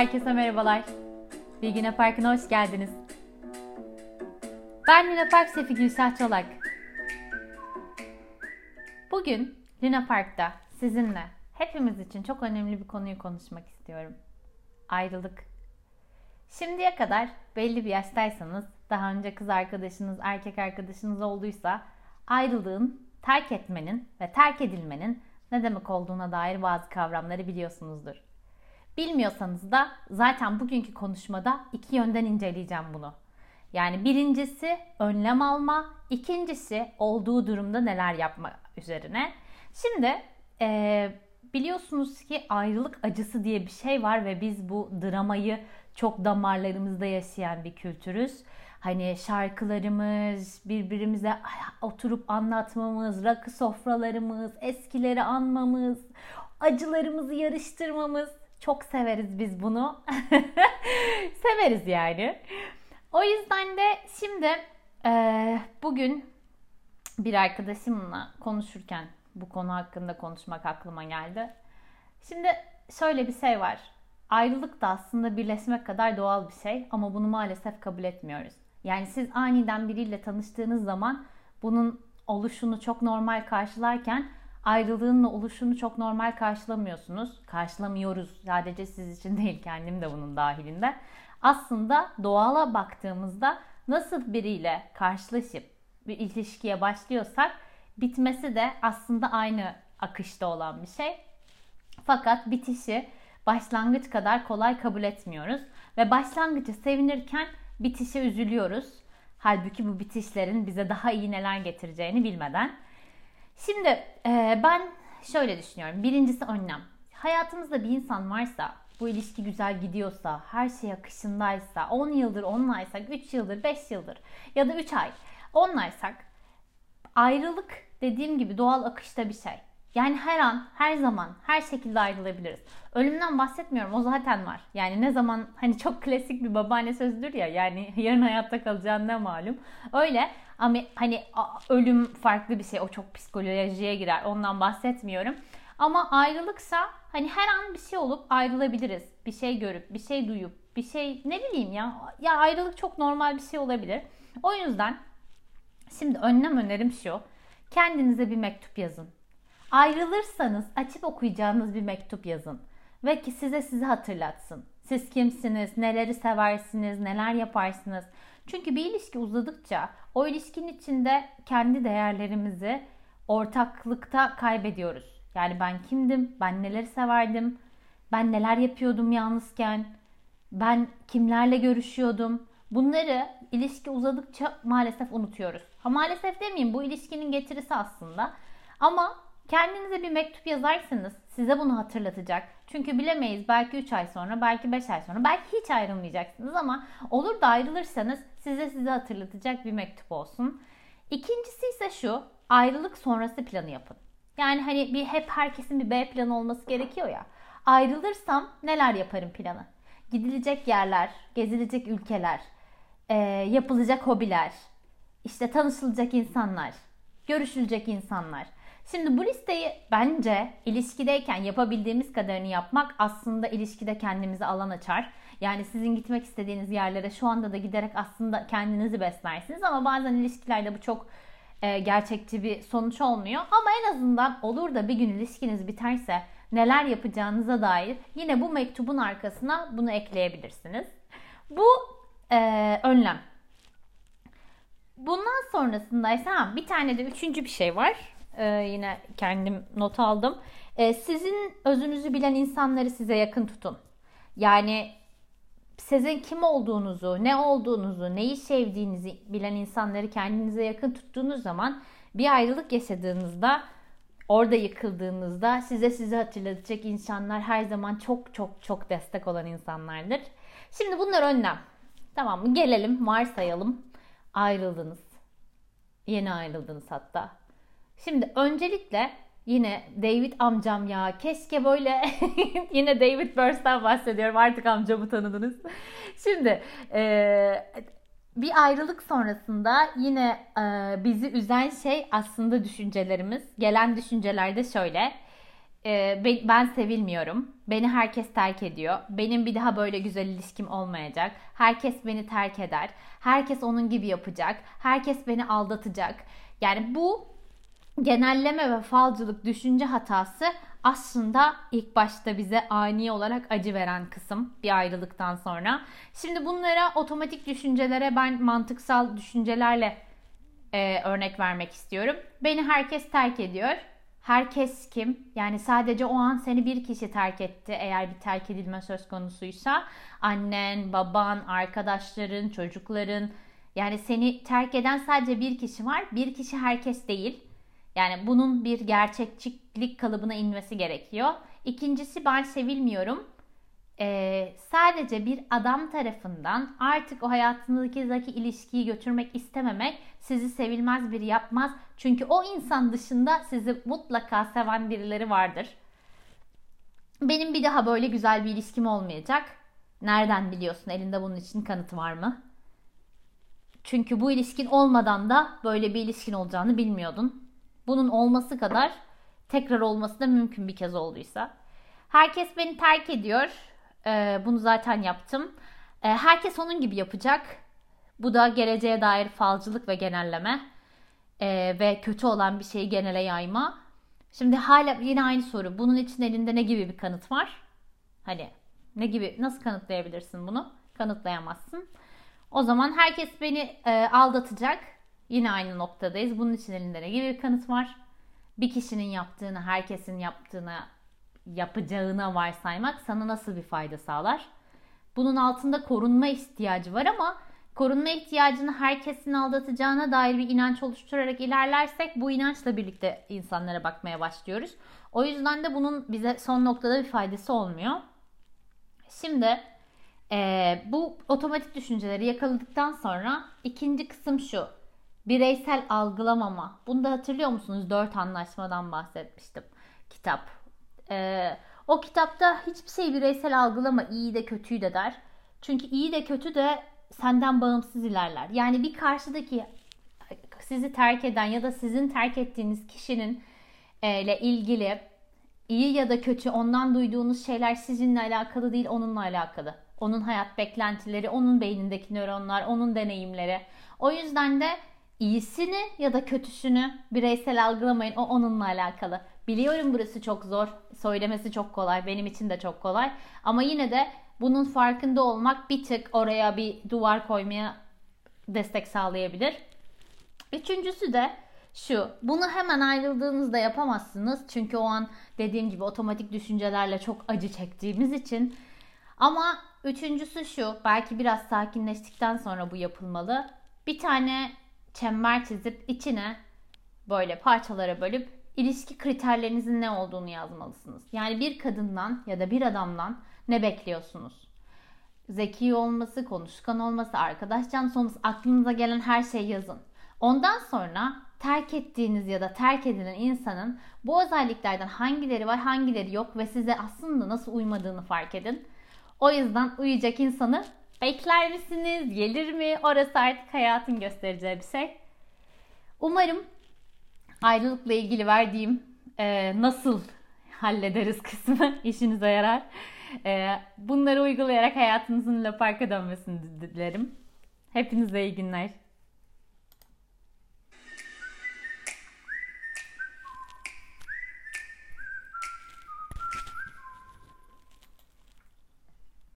Herkese merhabalar. Bilgine Parkı'na hoş geldiniz. Ben Luna Park Şefi Gülşah Çolak. Bugün Luna Park'ta sizinle hepimiz için çok önemli bir konuyu konuşmak istiyorum. Ayrılık. Şimdiye kadar belli bir yaştaysanız, daha önce kız arkadaşınız, erkek arkadaşınız olduysa ayrılığın, terk etmenin ve terk edilmenin ne demek olduğuna dair bazı kavramları biliyorsunuzdur. Bilmiyorsanız da zaten bugünkü konuşmada iki yönden inceleyeceğim bunu. Yani birincisi önlem alma, ikincisi olduğu durumda neler yapma üzerine. Şimdi e, biliyorsunuz ki ayrılık acısı diye bir şey var ve biz bu dramayı çok damarlarımızda yaşayan bir kültürüz. Hani şarkılarımız, birbirimize oturup anlatmamız, rakı sofralarımız, eskileri anmamız, acılarımızı yarıştırmamız. Çok severiz biz bunu. severiz yani. O yüzden de şimdi e, bugün bir arkadaşımla konuşurken bu konu hakkında konuşmak aklıma geldi. Şimdi şöyle bir şey var. Ayrılık da aslında birleşmek kadar doğal bir şey ama bunu maalesef kabul etmiyoruz. Yani siz aniden biriyle tanıştığınız zaman bunun oluşunu çok normal karşılarken ayrılığın oluşunu çok normal karşılamıyorsunuz. Karşılamıyoruz. Sadece siz için değil kendim de bunun dahilinde. Aslında doğala baktığımızda nasıl biriyle karşılaşıp bir ilişkiye başlıyorsak bitmesi de aslında aynı akışta olan bir şey. Fakat bitişi başlangıç kadar kolay kabul etmiyoruz ve başlangıcı sevinirken bitişe üzülüyoruz. Halbuki bu bitişlerin bize daha iyi neler getireceğini bilmeden. Şimdi e, ben şöyle düşünüyorum. Birincisi önlem. Hayatımızda bir insan varsa, bu ilişki güzel gidiyorsa, her şey akışındaysa, 10 yıldır onlaysak, 3 yıldır, 5 yıldır ya da 3 ay onlaysak ayrılık dediğim gibi doğal akışta bir şey. Yani her an, her zaman, her şekilde ayrılabiliriz. Ölümden bahsetmiyorum. O zaten var. Yani ne zaman hani çok klasik bir babaanne sözüdür ya. Yani yarın hayatta kalacağın ne malum. Öyle ama hani ölüm farklı bir şey. O çok psikolojiye girer. Ondan bahsetmiyorum. Ama ayrılıksa hani her an bir şey olup ayrılabiliriz. Bir şey görüp, bir şey duyup, bir şey ne bileyim ya. Ya ayrılık çok normal bir şey olabilir. O yüzden şimdi önlem önerim şu. Kendinize bir mektup yazın Ayrılırsanız açıp okuyacağınız bir mektup yazın ve ki size sizi hatırlatsın. Siz kimsiniz, neleri seversiniz, neler yaparsınız. Çünkü bir ilişki uzadıkça o ilişkinin içinde kendi değerlerimizi ortaklıkta kaybediyoruz. Yani ben kimdim, ben neleri severdim, ben neler yapıyordum yalnızken, ben kimlerle görüşüyordum. Bunları ilişki uzadıkça maalesef unutuyoruz. Ha maalesef demeyeyim bu ilişkinin getirisi aslında. Ama Kendinize bir mektup yazarsanız size bunu hatırlatacak. Çünkü bilemeyiz belki 3 ay sonra, belki 5 ay sonra, belki hiç ayrılmayacaksınız ama olur da ayrılırsanız size size hatırlatacak bir mektup olsun. İkincisi ise şu, ayrılık sonrası planı yapın. Yani hani bir hep herkesin bir B planı olması gerekiyor ya. Ayrılırsam neler yaparım planı? Gidilecek yerler, gezilecek ülkeler, e, yapılacak hobiler, işte tanışılacak insanlar, görüşülecek insanlar. Şimdi bu listeyi bence ilişkideyken yapabildiğimiz kadarını yapmak aslında ilişkide kendimize alan açar. Yani sizin gitmek istediğiniz yerlere şu anda da giderek aslında kendinizi beslersiniz ama bazen ilişkilerde bu çok e, gerçekçi bir sonuç olmuyor. Ama en azından olur da bir gün ilişkiniz biterse neler yapacağınıza dair yine bu mektubun arkasına bunu ekleyebilirsiniz. Bu e, önlem. Bundan sonrasında ise bir tane de üçüncü bir şey var e, yine kendim not aldım. E, sizin özünüzü bilen insanları size yakın tutun. Yani sizin kim olduğunuzu, ne olduğunuzu, neyi sevdiğinizi bilen insanları kendinize yakın tuttuğunuz zaman bir ayrılık yaşadığınızda, orada yıkıldığınızda size sizi hatırlatacak insanlar her zaman çok çok çok destek olan insanlardır. Şimdi bunlar önlem. Tamam mı? Gelelim, varsayalım. Ayrıldınız. Yeni ayrıldınız hatta. Şimdi öncelikle yine David amcam ya keşke böyle yine David Burst'tan bahsediyorum artık amcamı tanıdınız. Şimdi e, bir ayrılık sonrasında yine e, bizi üzen şey aslında düşüncelerimiz. Gelen düşünceler de şöyle. e, ben sevilmiyorum. Beni herkes terk ediyor. Benim bir daha böyle güzel ilişkim olmayacak. Herkes beni terk eder. Herkes onun gibi yapacak. Herkes beni aldatacak. Yani bu genelleme ve falcılık düşünce hatası aslında ilk başta bize ani olarak acı veren kısım bir ayrılıktan sonra. Şimdi bunlara otomatik düşüncelere ben mantıksal düşüncelerle e, örnek vermek istiyorum. Beni herkes terk ediyor. Herkes kim? Yani sadece o an seni bir kişi terk etti eğer bir terk edilme söz konusuysa. Annen, baban, arkadaşların, çocukların. Yani seni terk eden sadece bir kişi var. Bir kişi herkes değil. Yani bunun bir gerçekçilik kalıbına inmesi gerekiyor. İkincisi ben sevilmiyorum. Ee, sadece bir adam tarafından artık o hayatınızdaki ilişkiyi götürmek istememek sizi sevilmez biri yapmaz. Çünkü o insan dışında sizi mutlaka seven birileri vardır. Benim bir daha böyle güzel bir ilişkim olmayacak. Nereden biliyorsun? Elinde bunun için kanıtı var mı? Çünkü bu ilişkin olmadan da böyle bir ilişkin olacağını bilmiyordun. Bunun olması kadar tekrar olması da mümkün bir kez olduysa. Herkes beni terk ediyor. Ee, bunu zaten yaptım. Ee, herkes onun gibi yapacak. Bu da geleceğe dair falcılık ve genelleme. Ee, ve kötü olan bir şeyi genele yayma. Şimdi hala yine aynı soru. Bunun için elinde ne gibi bir kanıt var? Hani ne gibi nasıl kanıtlayabilirsin bunu? Kanıtlayamazsın. O zaman herkes beni e, aldatacak. Yine aynı noktadayız. Bunun için elinde ne gibi bir kanıt var? Bir kişinin yaptığını, herkesin yaptığını, yapacağına varsaymak sana nasıl bir fayda sağlar? Bunun altında korunma ihtiyacı var ama korunma ihtiyacını herkesin aldatacağına dair bir inanç oluşturarak ilerlersek bu inançla birlikte insanlara bakmaya başlıyoruz. O yüzden de bunun bize son noktada bir faydası olmuyor. Şimdi e, bu otomatik düşünceleri yakaladıktan sonra ikinci kısım şu. Bireysel algılamama. Bunu da hatırlıyor musunuz? Dört anlaşmadan bahsetmiştim. Kitap. Ee, o kitapta hiçbir şey bireysel algılama. iyi de kötüyü de der. Çünkü iyi de kötü de senden bağımsız ilerler. Yani bir karşıdaki sizi terk eden ya da sizin terk ettiğiniz kişinin e, ile ilgili iyi ya da kötü ondan duyduğunuz şeyler sizinle alakalı değil onunla alakalı. Onun hayat beklentileri, onun beynindeki nöronlar, onun deneyimleri. O yüzden de iyisini ya da kötüsünü bireysel algılamayın. O onunla alakalı. Biliyorum burası çok zor. Söylemesi çok kolay. Benim için de çok kolay. Ama yine de bunun farkında olmak bir tık oraya bir duvar koymaya destek sağlayabilir. Üçüncüsü de şu. Bunu hemen ayrıldığınızda yapamazsınız. Çünkü o an dediğim gibi otomatik düşüncelerle çok acı çektiğimiz için. Ama üçüncüsü şu. Belki biraz sakinleştikten sonra bu yapılmalı. Bir tane çember çizip içine böyle parçalara bölüp ilişki kriterlerinizin ne olduğunu yazmalısınız. Yani bir kadından ya da bir adamdan ne bekliyorsunuz? Zeki olması, konuşkan olması, arkadaş canlısı olması, aklınıza gelen her şeyi yazın. Ondan sonra terk ettiğiniz ya da terk edilen insanın bu özelliklerden hangileri var, hangileri yok ve size aslında nasıl uymadığını fark edin. O yüzden uyuyacak insanı Bekler misiniz? Gelir mi? Orası artık hayatın göstereceği bir şey. Umarım ayrılıkla ilgili verdiğim e, nasıl hallederiz kısmı işinize yarar. E, bunları uygulayarak hayatınızın laparka dönmesini dilerim. Hepinize iyi günler.